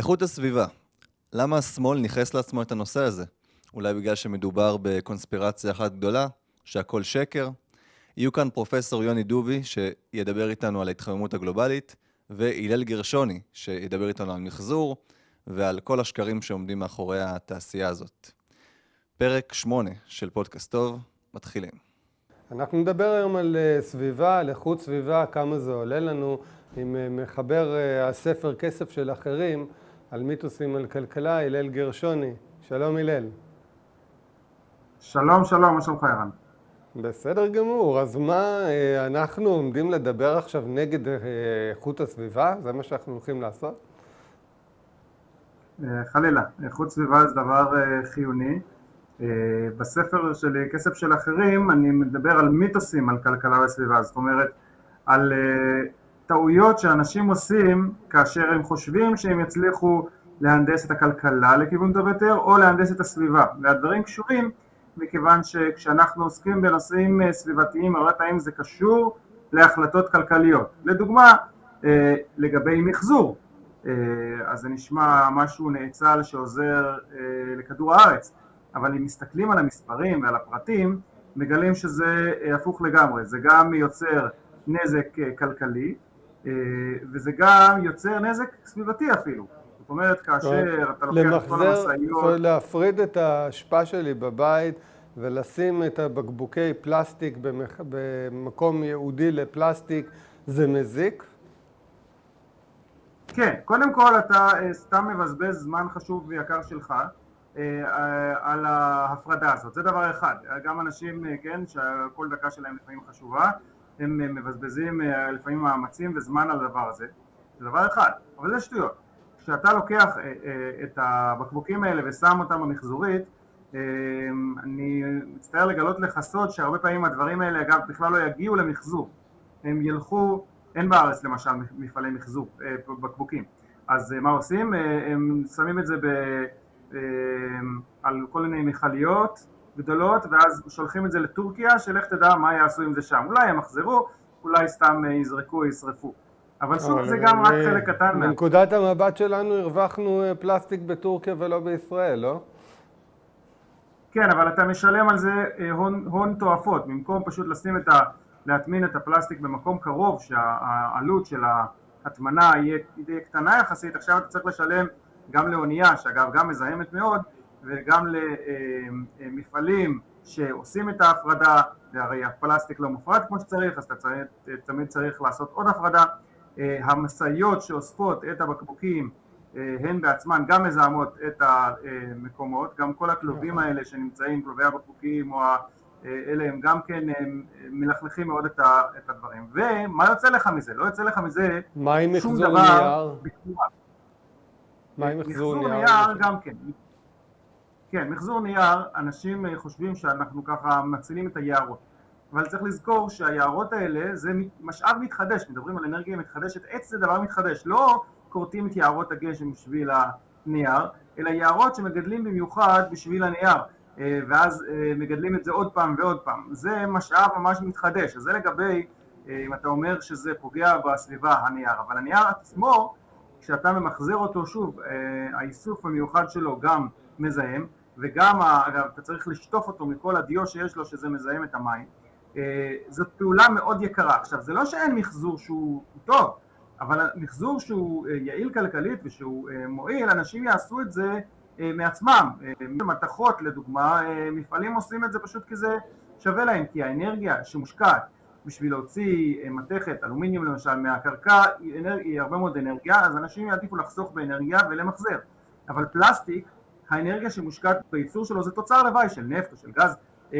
איכות הסביבה. למה השמאל ניכס לעצמו את הנושא הזה? אולי בגלל שמדובר בקונספירציה אחת גדולה, שהכל שקר? יהיו כאן פרופסור יוני דובי, שידבר איתנו על ההתחממות הגלובלית, והלל גרשוני, שידבר איתנו על מחזור, ועל כל השקרים שעומדים מאחורי התעשייה הזאת. פרק 8 של פודקאסט טוב, מתחילים. אנחנו נדבר היום על אה, סביבה, על איכות סביבה, כמה זה עולה לנו, עם אה, מחבר אה, הספר כסף של אחרים, על מיתוסים על כלכלה, הלל גרשוני. שלום הלל. שלום, שלום, מה שלומך ערן? בסדר גמור, אז מה, אנחנו עומדים לדבר עכשיו נגד איכות הסביבה? זה מה שאנחנו הולכים לעשות? חלילה, איכות סביבה זה דבר חיוני. אה, בספר שלי, כסף של אחרים, אני מדבר על מיתוסים על כלכלה וסביבה, זאת אומרת על אה, טעויות שאנשים עושים כאשר הם חושבים שהם יצליחו להנדס את הכלכלה לכיוון טוב יותר או להנדס את הסביבה, והדברים קשורים מכיוון שכשאנחנו עוסקים בנושאים אה, סביבתיים הרבה פעמים זה קשור להחלטות כלכליות, לדוגמה לגבי מחזור, אז זה נשמע משהו נאצל שעוזר לכדור הארץ. אבל אם מסתכלים על המספרים ועל הפרטים, מגלים שזה אה, הפוך לגמרי, זה גם יוצר נזק אה, כלכלי אה, וזה גם יוצר נזק סביבתי אפילו. זאת אומרת, כאשר אתה לוקח את כל המשאיות... להפריד את האשפה שלי בבית ולשים את הבקבוקי פלסטיק במקום ייעודי לפלסטיק, זה מזיק? כן, קודם כל אתה סתם מבזבז זמן חשוב ויקר שלך אה, על ההפרדה הזאת, זה דבר אחד, גם אנשים, אה, כן, שכל דקה שלהם לפעמים חשובה, הם אה, מבזבזים לפעמים מאמצים וזמן על הדבר הזה, זה דבר אחד, אבל זה שטויות, כשאתה לוקח את הבקבוקים האלה ושם אותם במחזורית, אני מצטער לגלות לך סוד שהרבה פעמים הדברים האלה אגב בכלל לא יגיעו למחזור, הם ילכו, אין בארץ למשל מפעלי מחזור, בקבוקים, אז מה עושים? הם שמים את זה ב... על כל מיני מכליות גדולות ואז שולחים את זה לטורקיה שלך תדע מה יעשו עם זה שם. אולי הם יחזרו אולי סתם אה, יזרקו ישרפו. אבל שוב זה גם רק חלק קטן מנקודת המבט שלנו הרווחנו אה, פלסטיק בטורקיה ולא בישראל לא? כן אבל אתה משלם על זה אה, הון, הון תועפות. במקום פשוט לשים את ה... להטמין את הפלסטיק במקום קרוב שהעלות של ההטמנה יהיה, יהיה קטנה יחסית עכשיו אתה צריך לשלם גם לאונייה שאגב גם מזהמת מאוד וגם למפעלים שעושים את ההפרדה והרי הפלסטיק לא מופרד כמו שצריך אז אתה צריך, תמיד צריך לעשות עוד הפרדה המשאיות שאוספות את הבקבוקים הן בעצמן גם מזהמות את המקומות גם כל הכלובים האלה שנמצאים כלובי הבקבוקים או אלה הם גם כן מלכלכים מאוד את הדברים ומה יוצא לך מזה? לא יוצא לך מזה שום דבר בתמורה מה עם מחזור נייר? נייר גם כן. כן, מחזור נייר, אנשים אה, חושבים שאנחנו ככה מצילים את היערות. אבל צריך לזכור שהיערות האלה זה משאב מתחדש, מדברים על אנרגיה מתחדשת, עץ זה דבר מתחדש, לא כורתים את יערות הגשם בשביל הנייר, אלא יערות שמגדלים במיוחד בשביל הנייר, אה, ואז אה, מגדלים את זה עוד פעם ועוד פעם. זה משאב ממש מתחדש, אז זה לגבי, אם אתה אומר שזה פוגע בסביבה, הנייר, אבל הנייר עצמו כשאתה ממחזר אותו שוב, האיסוף המיוחד שלו גם מזהם וגם אגב אתה צריך לשטוף אותו מכל הדיו שיש לו שזה מזהם את המים אה, זאת פעולה מאוד יקרה. עכשיו זה לא שאין מחזור שהוא טוב אבל מחזור שהוא אה, יעיל כלכלית ושהוא מועיל אנשים יעשו את זה מעצמם מתכות לדוגמה מפעלים עושים את זה פשוט כי זה שווה להם כי האנרגיה שמושקעת בשביל להוציא אה, מתכת, אלומיניום למשל, מהקרקע היא, אנרג... היא הרבה מאוד אנרגיה, אז אנשים יעדיפו לחסוך באנרגיה ולמחזר. אבל פלסטיק, האנרגיה שמושקעת בייצור שלו זה תוצר לוואי של נפט או של גז, אה.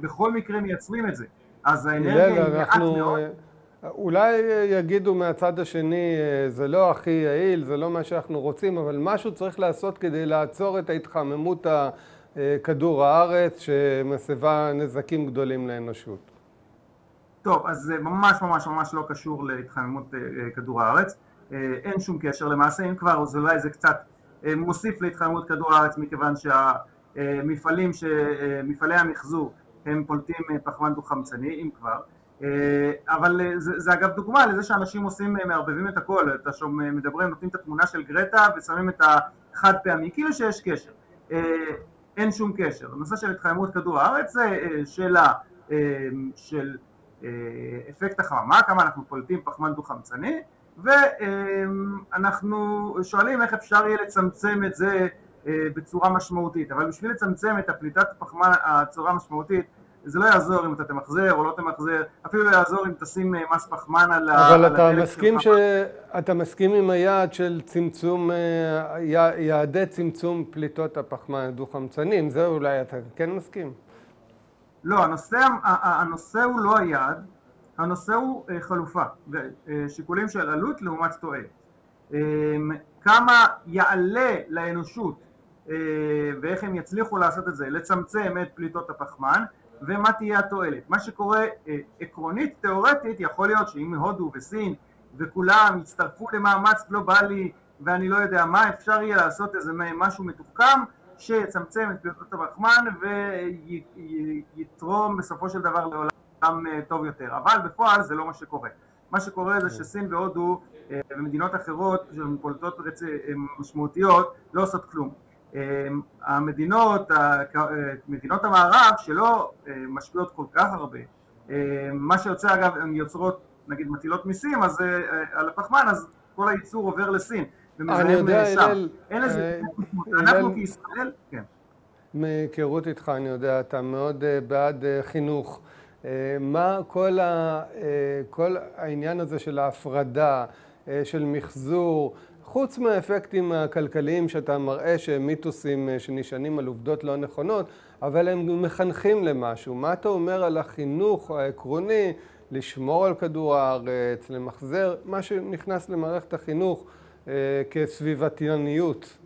בכל מקרה מייצרים את זה. אז האנרגיה היא מעט מאוד. אה, אולי יגידו מהצד השני, זה לא הכי יעיל, זה לא מה שאנחנו רוצים, אבל משהו צריך לעשות כדי לעצור את ההתחממות כדור הארץ שמסבה נזקים גדולים לאנושות. טוב, אז זה ממש ממש ממש לא קשור להתחממות אה, אה, כדור הארץ, אה, אין שום קשר למעשה, אם כבר אז אולי זה קצת מוסיף להתחממות כדור הארץ מכיוון שהמפעלים, מפעלי המחזור הם פולטים פחמן דו-חמצני, אם כבר, אבל זה, זה אגב דוגמה לזה שאנשים עושים, מערבבים את הכל, אתה שומע, מדברים, נותנים את התמונה של גרטה ושמים את החד פעמי, כאילו שיש קשר. אין שום קשר. הנושא של התחממות כדור הארץ זה שאלה של אפקט החממה, כמה אנחנו פולטים פחמן דו-חמצני, ואנחנו שואלים איך אפשר יהיה לצמצם את זה בצורה משמעותית, אבל בשביל לצמצם את הפליטת הפחמן בצורה משמעותית זה לא יעזור אם אתה תמחזר או לא תמחזר, אפילו לא יעזור אם תשים מס פחמן על הדלק. אבל אתה מסכים, ש... אתה מסכים עם היעד של צמצום, יעדי צמצום פליטות הפחמן הדו-חמצני, עם זה אולי אתה כן מסכים? לא, הנושא, הנושא הוא לא היעד, הנושא הוא חלופה, שיקולים של עלות לעומת תועלת. כמה יעלה לאנושות ואיך הם יצליחו לעשות את זה, לצמצם את פליטות הפחמן ומה תהיה התועלת. מה שקורה עקרונית, תיאורטית, יכול להיות שאם הודו וסין וכולם יצטרפו למאמץ גלובלי ואני לא יודע מה, אפשר יהיה לעשות איזה משהו מתוחכם שיצמצם את פליטות הפחמן ויתרום בסופו של דבר לעולם טוב יותר. אבל בפועל זה לא מה שקורה. מה שקורה זה שסין והודו ומדינות אחרות שהן פולטות משמעותיות לא עושות כלום. המדינות, מדינות המערב שלא משפיעות כל כך הרבה, מה שיוצא אגב, הן יוצרות, נגיד מטילות מיסים אז על הפחמן, אז כל הייצור עובר לסין. אני יודע, הלל, אין לזה, אנחנו כישראל, כן. מהיכרות איתך אני יודע, אתה מאוד בעד חינוך. מה כל, ה, כל העניין הזה של ההפרדה, של מחזור, חוץ מהאפקטים הכלכליים שאתה מראה שהם מיתוסים שנשענים על עובדות לא נכונות, אבל הם מחנכים למשהו. מה אתה אומר על החינוך העקרוני לשמור על כדור הארץ, למחזר, מה שנכנס למערכת החינוך כסביבתייניות?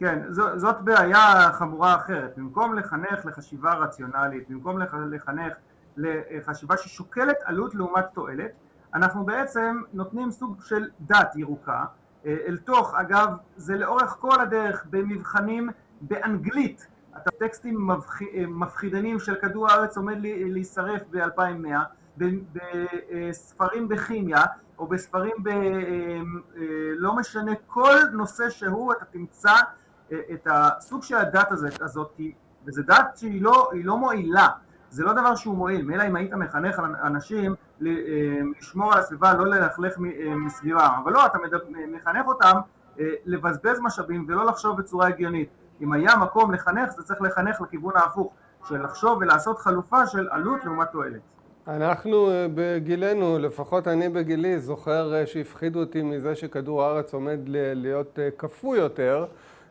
כן, זאת בעיה חמורה אחרת. במקום לחנך לחשיבה רציונלית, במקום לחנך לחשיבה ששוקלת עלות לעומת תועלת, אנחנו בעצם נותנים סוג של דת ירוקה אל תוך, אגב, זה לאורך כל הדרך במבחנים באנגלית, הטקסטים מפחידנים של כדור הארץ עומד להישרף ב-2100, בספרים בכימיה או בספרים ב... לא משנה, כל נושא שהוא אתה תמצא את הסוג של הדת הזאת, וזו דת שהיא לא, לא מועילה זה לא דבר שהוא מועיל, מילא אם היית מחנך אנשים לשמור על הסביבה, לא ללכלך מסביבם, אבל לא, אתה מחנך אותם לבזבז משאבים ולא לחשוב בצורה הגיונית. אם היה מקום לחנך, זה צריך לחנך לכיוון ההפוך, של לחשוב ולעשות חלופה של עלות לעומת תועלת. אנחנו בגילנו, לפחות אני בגילי, זוכר שהפחידו אותי מזה שכדור הארץ עומד להיות קפוא יותר.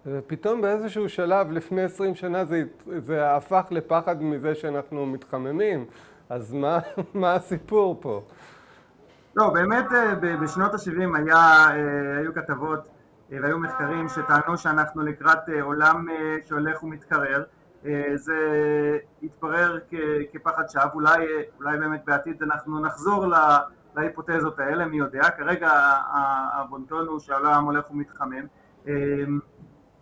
ופתאום באיזשהו שלב, לפני עשרים שנה, זה, זה הפך לפחד מזה שאנחנו מתחממים. אז מה, מה הסיפור פה? לא, באמת בשנות ה-70 היה, היו כתבות והיו מחקרים שטענו שאנחנו לקראת עולם שהולך ומתקרר. זה התברר כפחד שווא, אולי, אולי באמת בעתיד אנחנו נחזור להיפותזות האלה, מי יודע, כרגע הבונטון הוא שהעולם הולך ומתחמם.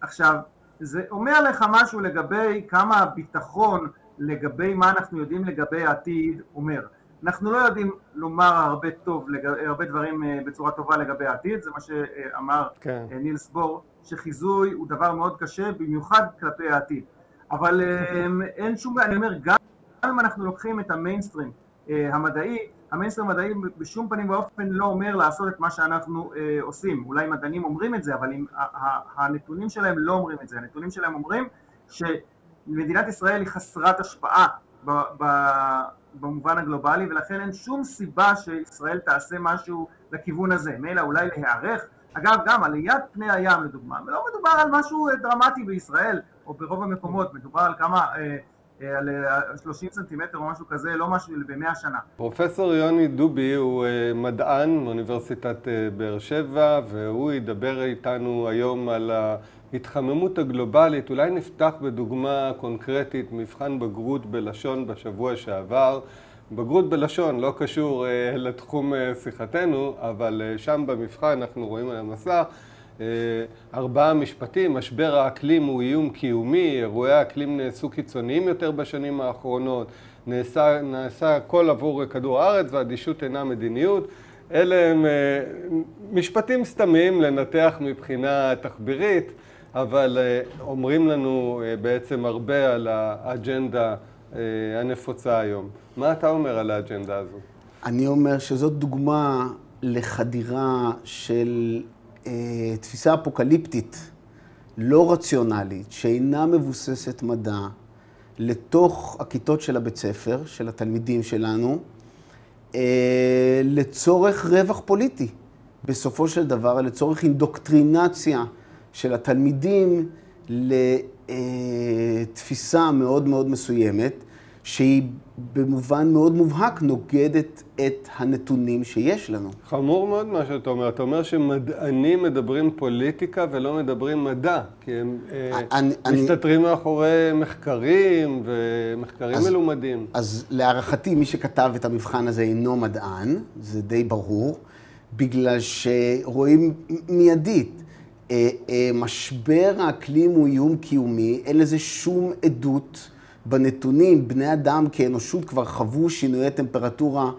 עכשיו, זה אומר לך משהו לגבי כמה הביטחון לגבי מה אנחנו יודעים לגבי העתיד אומר. אנחנו לא יודעים לומר הרבה טוב, הרבה דברים בצורה טובה לגבי העתיד, זה מה שאמר כן. נילס בור, שחיזוי הוא דבר מאוד קשה, במיוחד כלפי העתיד. אבל אין שום, אני אומר, גם אם אנחנו לוקחים את המיינסטרים המדעי, המיינסטרים המדעי בשום פנים ואופן לא אומר לעשות את מה שאנחנו אה, עושים. אולי מדענים אומרים את זה, אבל אם, הנתונים שלהם לא אומרים את זה. הנתונים שלהם אומרים שמדינת ישראל היא חסרת השפעה ב, ב, במובן הגלובלי, ולכן אין שום סיבה שישראל תעשה משהו לכיוון הזה. מילא אולי להיערך. אגב, גם עליית פני הים לדוגמה, ולא מדובר על משהו דרמטי בישראל, או ברוב המקומות, מדובר על כמה... אה, על 30 סנטימטר או משהו כזה, לא משהו במאה שנה. פרופסור יוני דובי הוא מדען מאוניברסיטת באר שבע, והוא ידבר איתנו היום על ההתחממות הגלובלית. אולי נפתח בדוגמה קונקרטית, מבחן בגרות בלשון בשבוע שעבר. בגרות בלשון לא קשור לתחום שיחתנו, אבל שם במבחן אנחנו רואים על המסך ארבעה משפטים, משבר האקלים הוא איום קיומי, אירועי האקלים נעשו קיצוניים יותר בשנים האחרונות, נעשה, נעשה הכל עבור כדור הארץ ואדישות אינה מדיניות. אלה הם אה, משפטים סתמים לנתח מבחינה תחבירית, אבל אה, אומרים לנו אה, בעצם הרבה על האג'נדה הנפוצה היום. מה אתה אומר על האג'נדה הזו? אני אומר שזאת דוגמה לחדירה של אה, תפיסה אפוקליפטית, לא רציונלית, שאינה מבוססת מדע, לתוך הכיתות של הבית ספר, של התלמידים שלנו, אה, לצורך רווח פוליטי, בסופו של דבר, לצורך אינדוקטרינציה של התלמידים לתפיסה מאוד מאוד מסוימת, שהיא במובן מאוד מובהק נוגדת את הנתונים שיש לנו. חמור מאוד מה שאתה אומר. אתה אומר שמדענים מדברים פוליטיקה ולא מדברים מדע, כי הם אה, אני, אה, מסתתרים אני... מאחורי מחקרים ומחקרים אז, מלומדים. אז להערכתי, מי שכתב את המבחן הזה אינו מדען, זה די ברור, בגלל שרואים מיידית. אה, משבר האקלים הוא איום קיומי, אין לזה שום עדות. בנתונים, בני אדם כאנושות כבר חוו שינויי טמפרטורה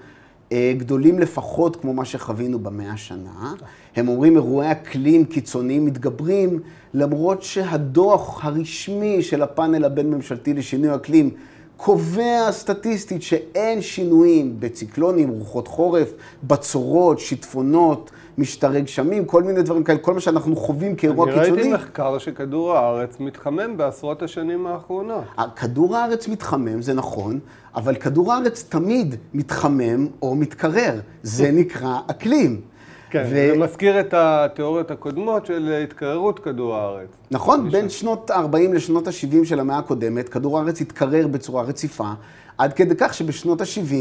אה, גדולים לפחות כמו מה שחווינו במאה השנה. הם אומרים אירועי אקלים קיצוניים מתגברים, למרות שהדוח הרשמי של הפאנל הבין-ממשלתי לשינוי אקלים קובע סטטיסטית שאין שינויים בציקלונים, רוחות חורף, בצורות, שיטפונות, משטרי גשמים, כל מיני דברים כאלה, כל מה שאנחנו חווים כאירוע קיצוני. אני ראיתי מחקר שכדור הארץ מתחמם בעשרות השנים האחרונות. כדור הארץ מתחמם, זה נכון, אבל כדור הארץ תמיד מתחמם או מתקרר. זה נקרא אקלים. כן, ו... זה מזכיר את התיאוריות הקודמות של התקררות כדור הארץ. נכון, בין שנות ה-40 לשנות ה-70 של המאה הקודמת, כדור הארץ התקרר בצורה רציפה, עד כדי כך שבשנות ה-70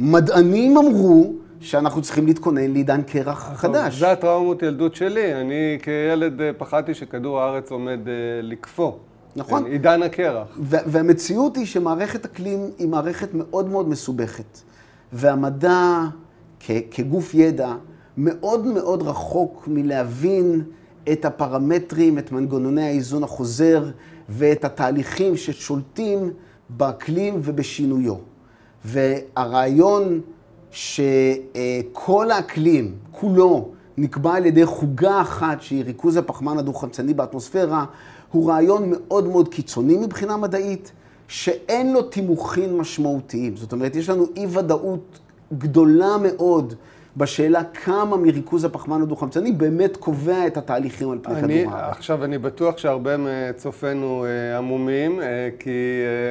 מדענים אמרו שאנחנו צריכים להתכונן לעידן קרח חדש. זה הטראומות ילדות שלי. אני כילד אה, פחדתי שכדור הארץ עומד אה, לקפוא. נכון. כן, עידן הקרח. והמציאות היא שמערכת אקלים היא מערכת מאוד מאוד מסובכת. והמדע כגוף ידע מאוד מאוד רחוק מלהבין את הפרמטרים, את מנגנוני האיזון החוזר ואת התהליכים ששולטים באקלים ובשינויו. והרעיון שכל האקלים, כולו, נקבע על ידי חוגה אחת שהיא ריכוז הפחמן הדו-חמצני באטמוספירה, הוא רעיון מאוד מאוד קיצוני מבחינה מדעית, שאין לו תימוכין משמעותיים. זאת אומרת, יש לנו אי-ודאות גדולה מאוד בשאלה כמה מריכוז הפחמן הדו-חמצני באמת קובע את התהליכים על פני כדור הארץ. עכשיו, אני בטוח שהרבה מצופינו אה, עמומים, אה, כי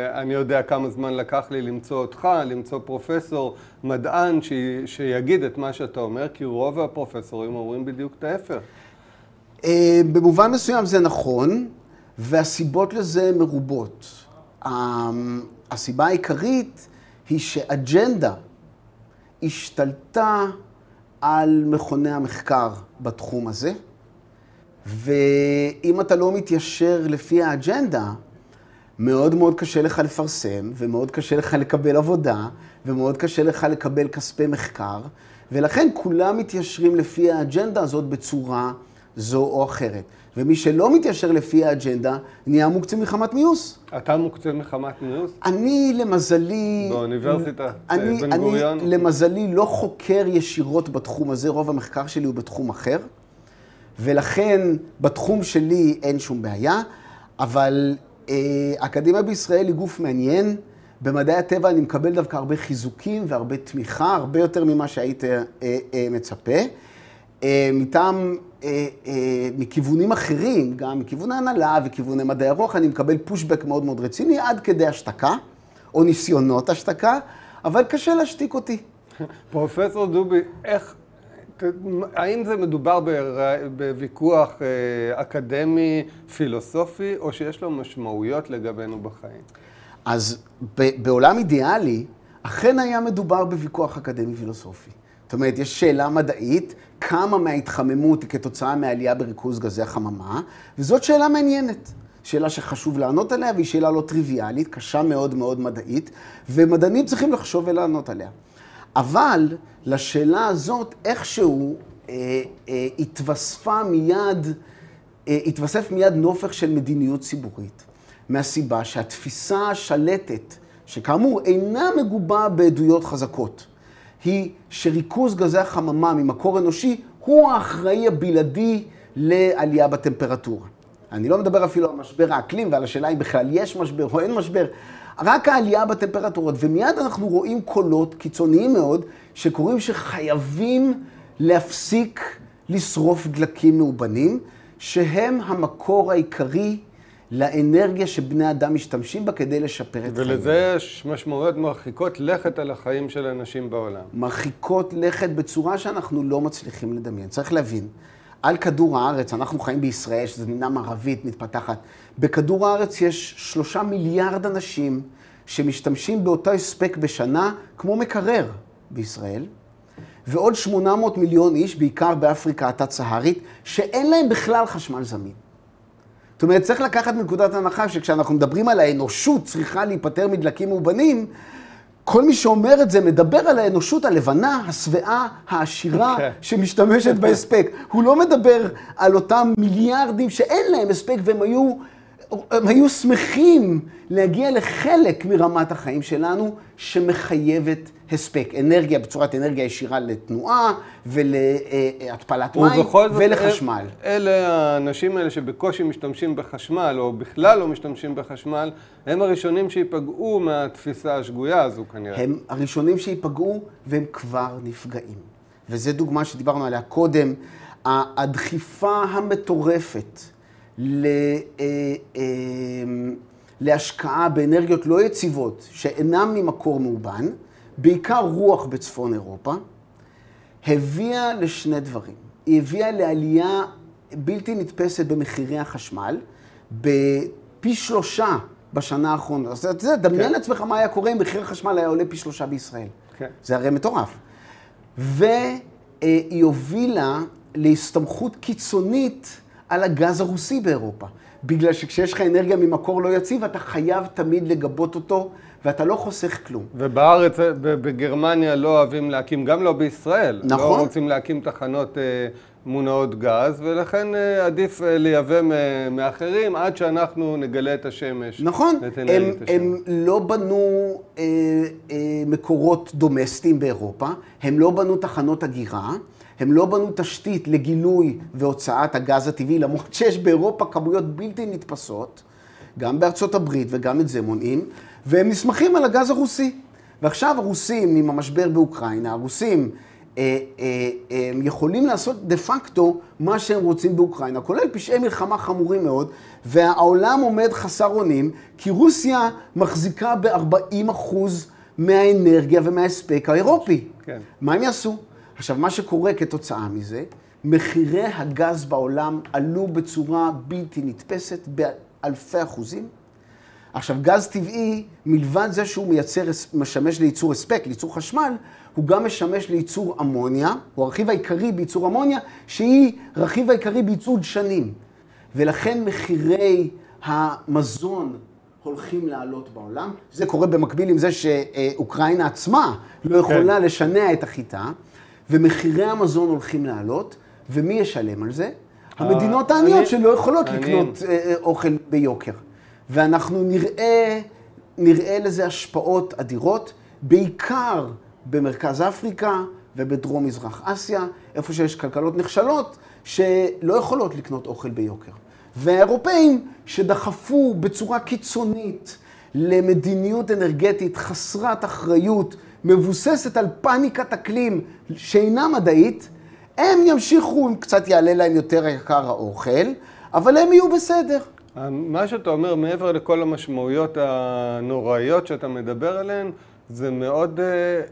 אה, אני יודע כמה זמן לקח לי למצוא אותך, למצוא פרופסור, מדען, ש... שיגיד את מה שאתה אומר, כי רוב הפרופסורים אומרים בדיוק את ההפך. במובן מסוים זה נכון, והסיבות לזה מרובות. הסיבה העיקרית היא שאג'נדה השתלטה על מכוני המחקר בתחום הזה, ואם אתה לא מתיישר לפי האג'נדה, מאוד מאוד קשה לך לפרסם, ומאוד קשה לך לקבל עבודה, ומאוד קשה לך לקבל כספי מחקר, ולכן כולם מתיישרים לפי האג'נדה הזאת בצורה זו או אחרת. ומי שלא מתיישר לפי האג'נדה, נהיה מוקצה מחמת מיוס. אתה מוקצה מחמת מיוס? אני, למזלי... באוניברסיטה, אני, בן גוריון? אני, למזלי, לא חוקר ישירות בתחום הזה, רוב המחקר שלי הוא בתחום אחר, ולכן בתחום שלי אין שום בעיה, אבל אה, האקדמיה בישראל היא גוף מעניין. במדעי הטבע אני מקבל דווקא הרבה חיזוקים והרבה תמיכה, הרבה יותר ממה שהיית אה, אה, מצפה. אה, מטעם, אה, אה, מכיוונים אחרים, גם מכיוון ההנהלה וכיווני מדעי הרוח, אני מקבל פושבק מאוד מאוד רציני עד כדי השתקה, או ניסיונות השתקה, אבל קשה להשתיק אותי. פרופסור דובי, איך, האם זה מדובר בוויכוח אקדמי, פילוסופי, או שיש לו משמעויות לגבינו בחיים? אז בעולם אידיאלי, אכן היה מדובר בוויכוח אקדמי פילוסופי. זאת אומרת, יש שאלה מדעית, כמה מההתחממות היא כתוצאה מעלייה בריכוז גזי החממה, וזאת שאלה מעניינת. שאלה שחשוב לענות עליה, והיא שאלה לא טריוויאלית, קשה מאוד מאוד מדעית, ומדענים צריכים לחשוב ולענות עליה. אבל לשאלה הזאת איכשהו אה, אה, התווספה מיד, אה, התווסף מיד נופך של מדיניות ציבורית, מהסיבה שהתפיסה השלטת שכאמור אינה מגובה בעדויות חזקות, היא שריכוז גזי החממה ממקור אנושי הוא האחראי הבלעדי לעלייה בטמפרטורה. אני לא מדבר אפילו על משבר האקלים ועל השאלה אם בכלל יש משבר או אין משבר, רק העלייה בטמפרטורות. ומיד אנחנו רואים קולות קיצוניים מאוד שקוראים שחייבים להפסיק לשרוף דלקים מאובנים, שהם המקור העיקרי לאנרגיה שבני אדם משתמשים בה כדי לשפר את חייהם. ולזה יש משמעויות מרחיקות לכת על החיים של אנשים בעולם. מרחיקות לכת בצורה שאנחנו לא מצליחים לדמיין. צריך להבין, על כדור הארץ, אנחנו חיים בישראל, שזו מדינה מערבית מתפתחת, בכדור הארץ יש שלושה מיליארד אנשים שמשתמשים באותו הספק בשנה כמו מקרר בישראל, ועוד 800 מיליון איש, בעיקר באפריקה התת-סהרית, שאין להם בכלל חשמל זמין. זאת אומרת, צריך לקחת מנקודת הנחה שכשאנחנו מדברים על האנושות צריכה להיפטר מדלקים מאובנים, כל מי שאומר את זה מדבר על האנושות הלבנה, השבעה, העשירה, okay. כן. שמשתמשת בהספק. הוא לא מדבר על אותם מיליארדים שאין להם הספק והם היו, הם היו שמחים להגיע לחלק מרמת החיים שלנו שמחייבת הספק. אנרגיה בצורת אנרגיה ישירה לתנועה ולהתפלת מים ולחשמל. אלה האנשים האלה שבקושי משתמשים בחשמל, או בכלל לא משתמשים בחשמל, הם הראשונים שייפגעו מהתפיסה השגויה הזו כנראה. הם הראשונים שייפגעו והם כבר נפגעים. וזו דוגמה שדיברנו עליה קודם, הדחיפה המטורפת ל... אה, אה, להשקעה באנרגיות לא יציבות, שאינן ממקור מאובן, בעיקר רוח בצפון אירופה, הביאה לשני דברים. היא הביאה לעלייה בלתי נתפסת במחירי החשמל, בפי שלושה בשנה האחרונה. אז אתה יודע, דמיין כן. לעצמך מה היה קורה אם מחיר החשמל היה עולה פי שלושה בישראל. כן. זה הרי מטורף. והיא הובילה להסתמכות קיצונית על הגז הרוסי באירופה. בגלל שכשיש לך אנרגיה ממקור לא יציב, אתה חייב תמיד לגבות אותו, ואתה לא חוסך כלום. ובארץ, בגרמניה לא אוהבים להקים, גם לא בישראל. נכון. לא רוצים להקים תחנות אה, מונעות גז, ולכן אה, עדיף אה, לייבא מאחרים עד שאנחנו נגלה את השמש. נכון. הם, הם לא בנו אה, אה, מקורות דומסטיים באירופה, הם לא בנו תחנות אגירה. הם לא בנו תשתית לגילוי והוצאת הגז הטבעי, למרות שיש באירופה כמויות בלתי נתפסות, גם בארצות הברית וגם את זה מונעים, והם נסמכים על הגז הרוסי. ועכשיו הרוסים, עם המשבר באוקראינה, הרוסים יכולים לעשות דה פקטו מה שהם רוצים באוקראינה, כולל פשעי מלחמה חמורים מאוד, והעולם עומד חסר אונים, כי רוסיה מחזיקה ב-40% מהאנרגיה ומההספק האירופי. כן. מה הם יעשו? עכשיו, מה שקורה כתוצאה מזה, מחירי הגז בעולם עלו בצורה בלתי נתפסת באלפי אחוזים. עכשיו, גז טבעי, מלבד זה שהוא מייצר, משמש לייצור הספק, לייצור חשמל, הוא גם משמש לייצור אמוניה, הוא הרכיב העיקרי בייצור אמוניה, שהיא רכיב העיקרי בייצור דשנים. ולכן מחירי המזון הולכים לעלות בעולם. זה קורה במקביל עם זה שאוקראינה עצמה לא יכולה כן. לשנע את החיטה. ומחירי המזון הולכים לעלות, ומי ישלם על זה? המדינות העניות שלא יכולות לקנות אה, אה, אוכל ביוקר. ואנחנו נראה, נראה לזה השפעות אדירות, בעיקר במרכז אפריקה ובדרום מזרח אסיה, איפה שיש כלכלות נחשלות שלא יכולות לקנות אוכל ביוקר. והאירופאים שדחפו בצורה קיצונית למדיניות אנרגטית חסרת אחריות, מבוססת על פאניקת אקלים שאינה מדעית, הם ימשיכו, אם קצת יעלה להם יותר יקר האוכל, אבל הם יהיו בסדר. מה שאתה אומר, מעבר לכל המשמעויות הנוראיות שאתה מדבר עליהן, זה מאוד uh,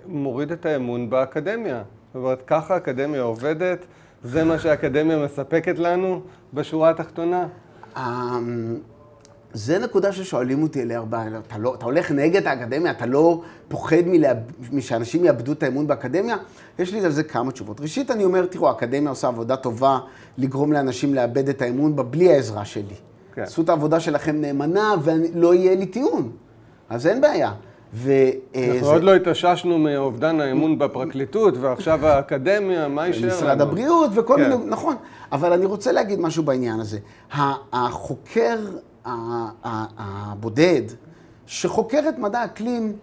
מוריד את האמון באקדמיה. זאת אומרת, ככה האקדמיה עובדת, זה מה שהאקדמיה מספקת לנו בשורה התחתונה. אמ, זה נקודה ששואלים אותי אליה הרבה, אתה, לא, אתה הולך נגד האקדמיה, אתה לא פוחד שאנשים יאבדו את האמון באקדמיה? יש לי על זה כמה תשובות. ראשית, אני אומר, תראו, האקדמיה עושה עבודה טובה לגרום לאנשים לאבד את האמון בה בלי העזרה שלי. כן. עשו את העבודה שלכם נאמנה ולא יהיה לי טיעון. אז אין בעיה. ו... אה, אנחנו זה... עוד לא התאוששנו מאובדן האמון בפרקליטות, ועכשיו האקדמיה, מה יישאר לנו? משרד הבריאות וכל כן. מיני, נכון. אבל אני רוצה להגיד משהו בעניין הזה. החוקר הבודד שחוקרת מדע אקלים,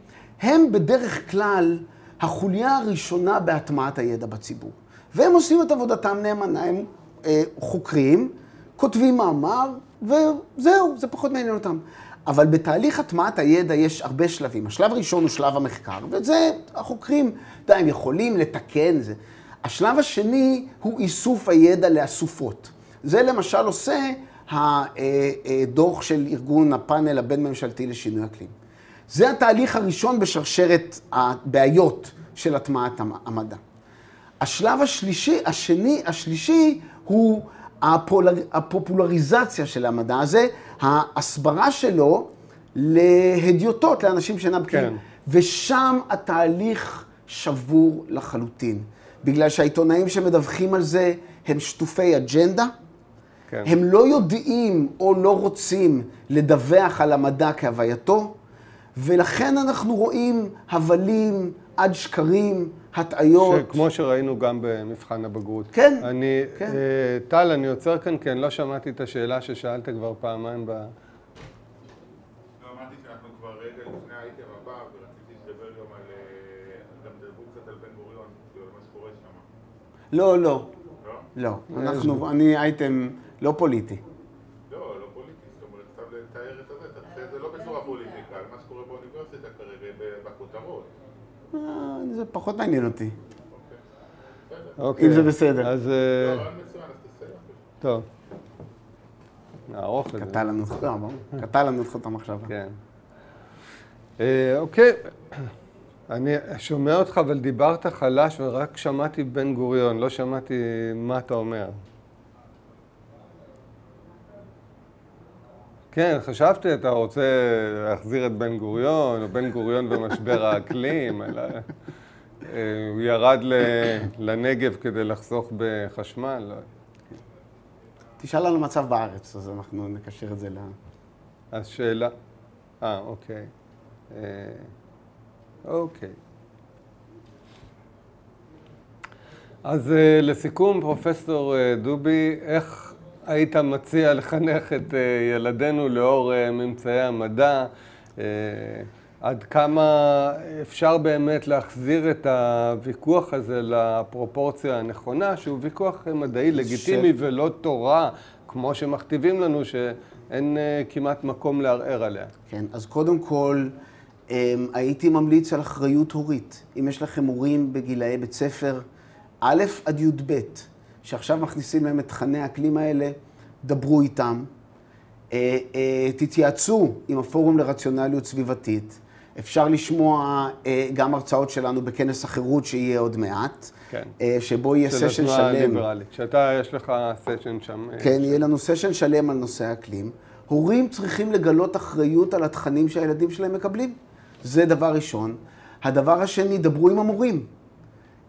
הם בדרך כלל החוליה הראשונה בהטמעת הידע בציבור. והם עושים את עבודתם נאמנה, הם אה, חוקרים, כותבים מאמר, וזהו, זה פחות מעניין אותם. אבל בתהליך הטמעת הידע יש הרבה שלבים. השלב הראשון הוא שלב המחקר, ואת זה החוקרים, אתה יודע, הם יכולים לתקן זה. השלב השני הוא איסוף הידע לאסופות. זה למשל עושה הדוח של ארגון הפאנל הבין-ממשלתי לשינוי אקלים. זה התהליך הראשון בשרשרת הבעיות של הטמעת המדע. השלב השלישי, השני, השלישי, הוא הפופולריזציה של המדע הזה, ההסברה שלו להדיוטות, לאנשים שאינם בקיאים. כן. ושם התהליך שבור לחלוטין. בגלל שהעיתונאים שמדווחים על זה הם שטופי אג'נדה, כן. הם לא יודעים או לא רוצים לדווח על המדע כהווייתו, ולכן אנחנו רואים הבלים עד שקרים, הטעיות. כמו שראינו גם במבחן הבגרות. כן, אני, כן. אה, טל, אני עוצר כאן כי אני לא שמעתי את השאלה ששאלת כבר פעמיים ב... לא, לא. לא? לא. אנחנו, אני אייטם לא פוליטי. לא, לא פוליטי, זאת אומרת, סתם לתאר את זה, תעשה את זה לא בצורה פוליטיקה, מה שקורה באוניברסיטה כרגע, בכותרות. אה, זה פחות מעניין אותי. אוקיי. אם זה בסדר. אז... אה. טוב. נערוך את זה. קטע לנו זכות, קטע לנו זכות המחשבה. כן. אה, אוקיי. אני שומע אותך, אבל דיברת חלש ורק שמעתי בן גוריון, לא שמעתי מה אתה אומר. כן, חשבתי, אתה רוצה להחזיר את בן גוריון, או בן גוריון במשבר האקלים, אלא אה, הוא ירד לנגב כדי לחסוך בחשמל. תשאל על המצב בארץ, אז אנחנו נקשר את זה ל... אז שאלה... אה, אוקיי. אה, אוקיי. אז אה, לסיכום, פרופסור אה, דובי, איך היית מציע לחנך את אה, ילדינו לאור ממצאי המדע? עד כמה אפשר באמת להחזיר את הוויכוח הזה לפרופורציה הנכונה, שהוא ויכוח מדעי לגיטימי ש... ולא תורה, כמו שמכתיבים לנו, שאין כמעט מקום לערער עליה. כן, אז קודם כל... אמ, הייתי ממליץ על אחריות הורית. אם יש לכם הורים בגילאי בית ספר א' עד י"ב, שעכשיו מכניסים להם את תכני האקלים האלה, דברו איתם. אה, אה, תתייעצו עם הפורום לרציונליות סביבתית. אפשר לשמוע אה, גם הרצאות שלנו בכנס החירות שיהיה עוד מעט. כן. שבו יהיה סשן שלם. של התנועה הליברלית. שאתה, יש לך סשן שם. כן, יהיה לנו סשן שלם על נושא האקלים. הורים צריכים לגלות אחריות על התכנים שהילדים שלהם מקבלים. זה דבר ראשון. הדבר השני, דברו עם המורים.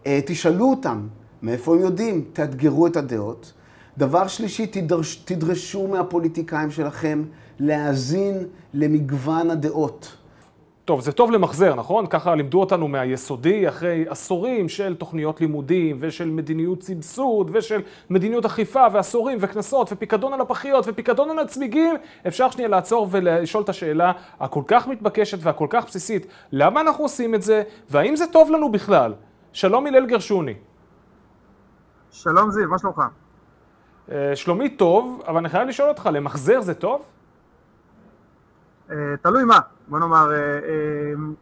אה, תשאלו אותם מאיפה הם יודעים, תאתגרו את הדעות. דבר שלישי, תדרש, תדרשו מהפוליטיקאים שלכם להאזין למגוון הדעות. טוב, זה טוב למחזר, נכון? ככה לימדו אותנו מהיסודי, אחרי עשורים של תוכניות לימודים ושל מדיניות סבסוד ושל מדיניות אכיפה ועשורים וקנסות ופיקדון על הפחיות ופיקדון על הצמיגים, אפשר שנייה לעצור ולשאול את השאלה הכל כך מתבקשת והכל כך בסיסית, למה אנחנו עושים את זה והאם זה טוב לנו בכלל? שלום הלל גרשוני. שלום זיו, מה שלומך? אה, שלומי טוב, אבל אני חייב לשאול אותך, למחזר זה טוב? אה, תלוי מה. בוא נאמר, אה,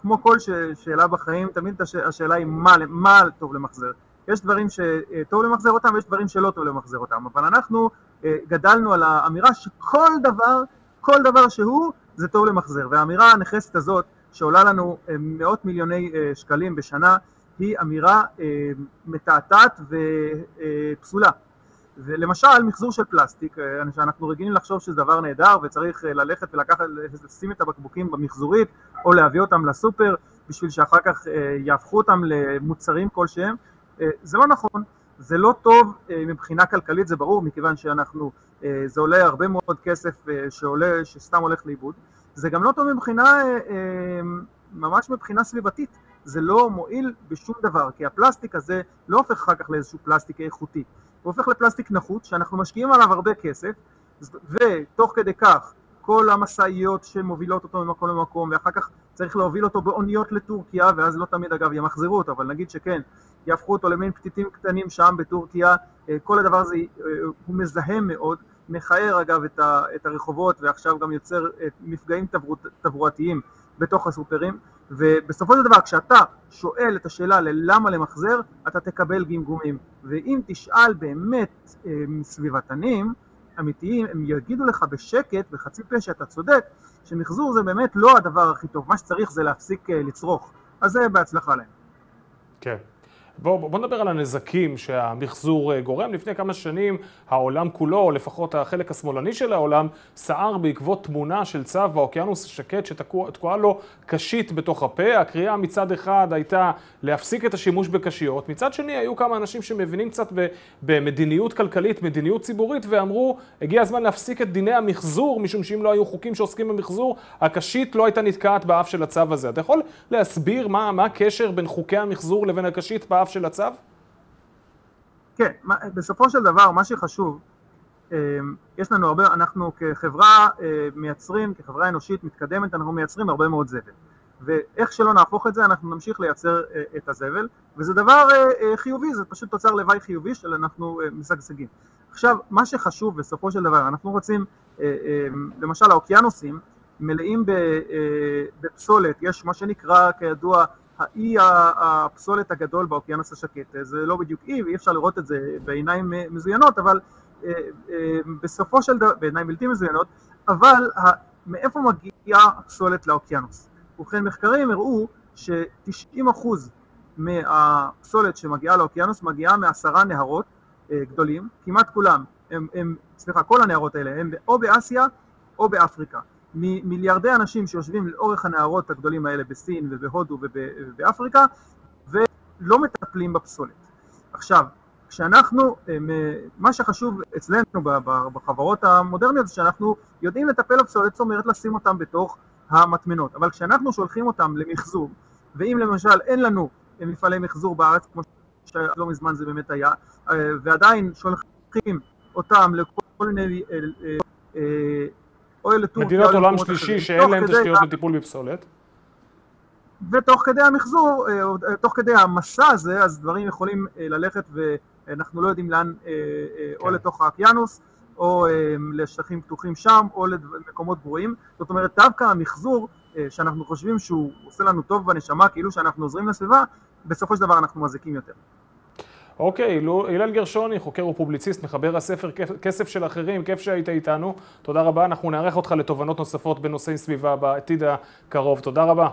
כמו כל שאלה בחיים, תמיד השאלה היא מה, מה טוב למחזר. יש דברים שטוב למחזר אותם ויש דברים שלא טוב למחזר אותם, אבל אנחנו גדלנו על האמירה שכל דבר, כל דבר שהוא, זה טוב למחזר. והאמירה הנחרצת הזאת, שעולה לנו מאות מיליוני שקלים בשנה, היא אמירה מתעתעת ופסולה. ולמשל, מחזור של פלסטיק, אה, שאנחנו רגילים לחשוב שזה דבר נהדר וצריך אה, ללכת ולקחת, לשים את הבקבוקים במחזורית או להביא אותם לסופר בשביל שאחר כך אה, יהפכו אותם למוצרים כלשהם, זה לא נכון, זה לא טוב מבחינה כלכלית, זה ברור, מכיוון שאנחנו, זה עולה הרבה מאוד כסף שעולה, שסתם הולך לאיבוד, זה גם לא טוב מבחינה, ממש מבחינה סביבתית, זה לא מועיל בשום דבר, כי הפלסטיק הזה לא הופך אחר כך לאיזשהו פלסטיק איכותי. הוא הופך לפלסטיק נחות שאנחנו משקיעים עליו הרבה כסף ותוך כדי כך כל המשאיות שמובילות אותו ממקום למקום, ואחר כך צריך להוביל אותו באוניות לטורקיה, ואז לא תמיד אגב ימחזרו אותו, אבל נגיד שכן, יהפכו אותו למין פתיתים קטנים שם בטורקיה, כל הדבר הזה הוא מזהם מאוד, מכער אגב את הרחובות ועכשיו גם יוצר מפגעים תברואתיים בתוך הסופרים ובסופו של דבר כשאתה שואל את השאלה ללמה למחזר אתה תקבל גמגומים. ואם תשאל באמת סביבתנים אמיתיים הם יגידו לך בשקט בחצי פה שאתה צודק שמחזור זה באמת לא הדבר הכי טוב. מה שצריך זה להפסיק לצרוך. אז זה בהצלחה להם. כן בואו בוא נדבר על הנזקים שהמחזור גורם. לפני כמה שנים העולם כולו, או לפחות החלק השמאלני של העולם, סער בעקבות תמונה של צב באוקיינוס השקט שתקועה לו קשית בתוך הפה. הקריאה מצד אחד הייתה להפסיק את השימוש בקשיות, מצד שני היו כמה אנשים שמבינים קצת במדיניות כלכלית, מדיניות ציבורית, ואמרו, הגיע הזמן להפסיק את דיני המחזור, משום שאם לא היו חוקים שעוסקים במחזור, הקשית לא הייתה נתקעת באף של הצו הזה. אתה יכול להסביר מה, מה הקשר בין חוקי המחזור לבין הקשית באף של הצו? כן, בסופו של דבר מה שחשוב, יש לנו הרבה, אנחנו כחברה מייצרים, כחברה אנושית מתקדמת, אנחנו מייצרים הרבה מאוד זבל. ואיך שלא נהפוך את זה, אנחנו נמשיך לייצר את הזבל, וזה דבר חיובי, זה פשוט תוצר לוואי חיובי של אנחנו משגשגים. עכשיו, מה שחשוב בסופו של דבר, אנחנו רוצים, למשל האוקיינוסים מלאים בפסולת, יש מה שנקרא כידוע האי הפסולת הגדול באוקיינוס השקט, זה לא בדיוק אי ואי אפשר לראות את זה בעיניים מזוינות, אבל בסופו של דבר, בעיניים בלתי מזוינות, אבל מאיפה מגיעה הפסולת לאוקיינוס? ובכן מחקרים הראו ש-90% מהפסולת שמגיעה לאוקיינוס מגיעה מעשרה נהרות גדולים, כמעט כולם, הם, הם, סליחה, כל הנהרות האלה הם או באסיה או באפריקה. ממיליארדי אנשים שיושבים לאורך הנהרות הגדולים האלה בסין ובהודו ובאפריקה ולא מטפלים בפסולת. עכשיו, כשאנחנו, מה שחשוב אצלנו בחברות המודרניות זה שאנחנו יודעים לטפל בפסולת, זאת אומרת לשים אותם בתוך המטמנות, אבל כשאנחנו שולחים אותם למחזור, ואם למשל אין לנו מפעלי מחזור בארץ, כמו שלא מזמן זה באמת היה, ועדיין שולחים אותם לכל מיני או לטורקיה, מדינות עולם שלישי שאין להם תשתיות לטיפול בפסולת. ותוך כדי המחזור, תוך כדי המסע הזה, אז דברים יכולים ללכת ואנחנו לא יודעים לאן, או כן. לתוך האוקיינוס, או לשטחים פתוחים שם, או למקומות גרועים. זאת אומרת, דווקא המחזור, שאנחנו חושבים שהוא עושה לנו טוב בנשמה, כאילו שאנחנו עוזרים לסביבה, בסופו של דבר אנחנו מזיקים יותר. אוקיי, הלל גרשוני, חוקר ופובליציסט, מחבר הספר כסף של אחרים, כיף שהיית איתנו. תודה רבה, אנחנו נארח אותך לתובנות נוספות בנושאי סביבה בעתיד הקרוב. תודה רבה.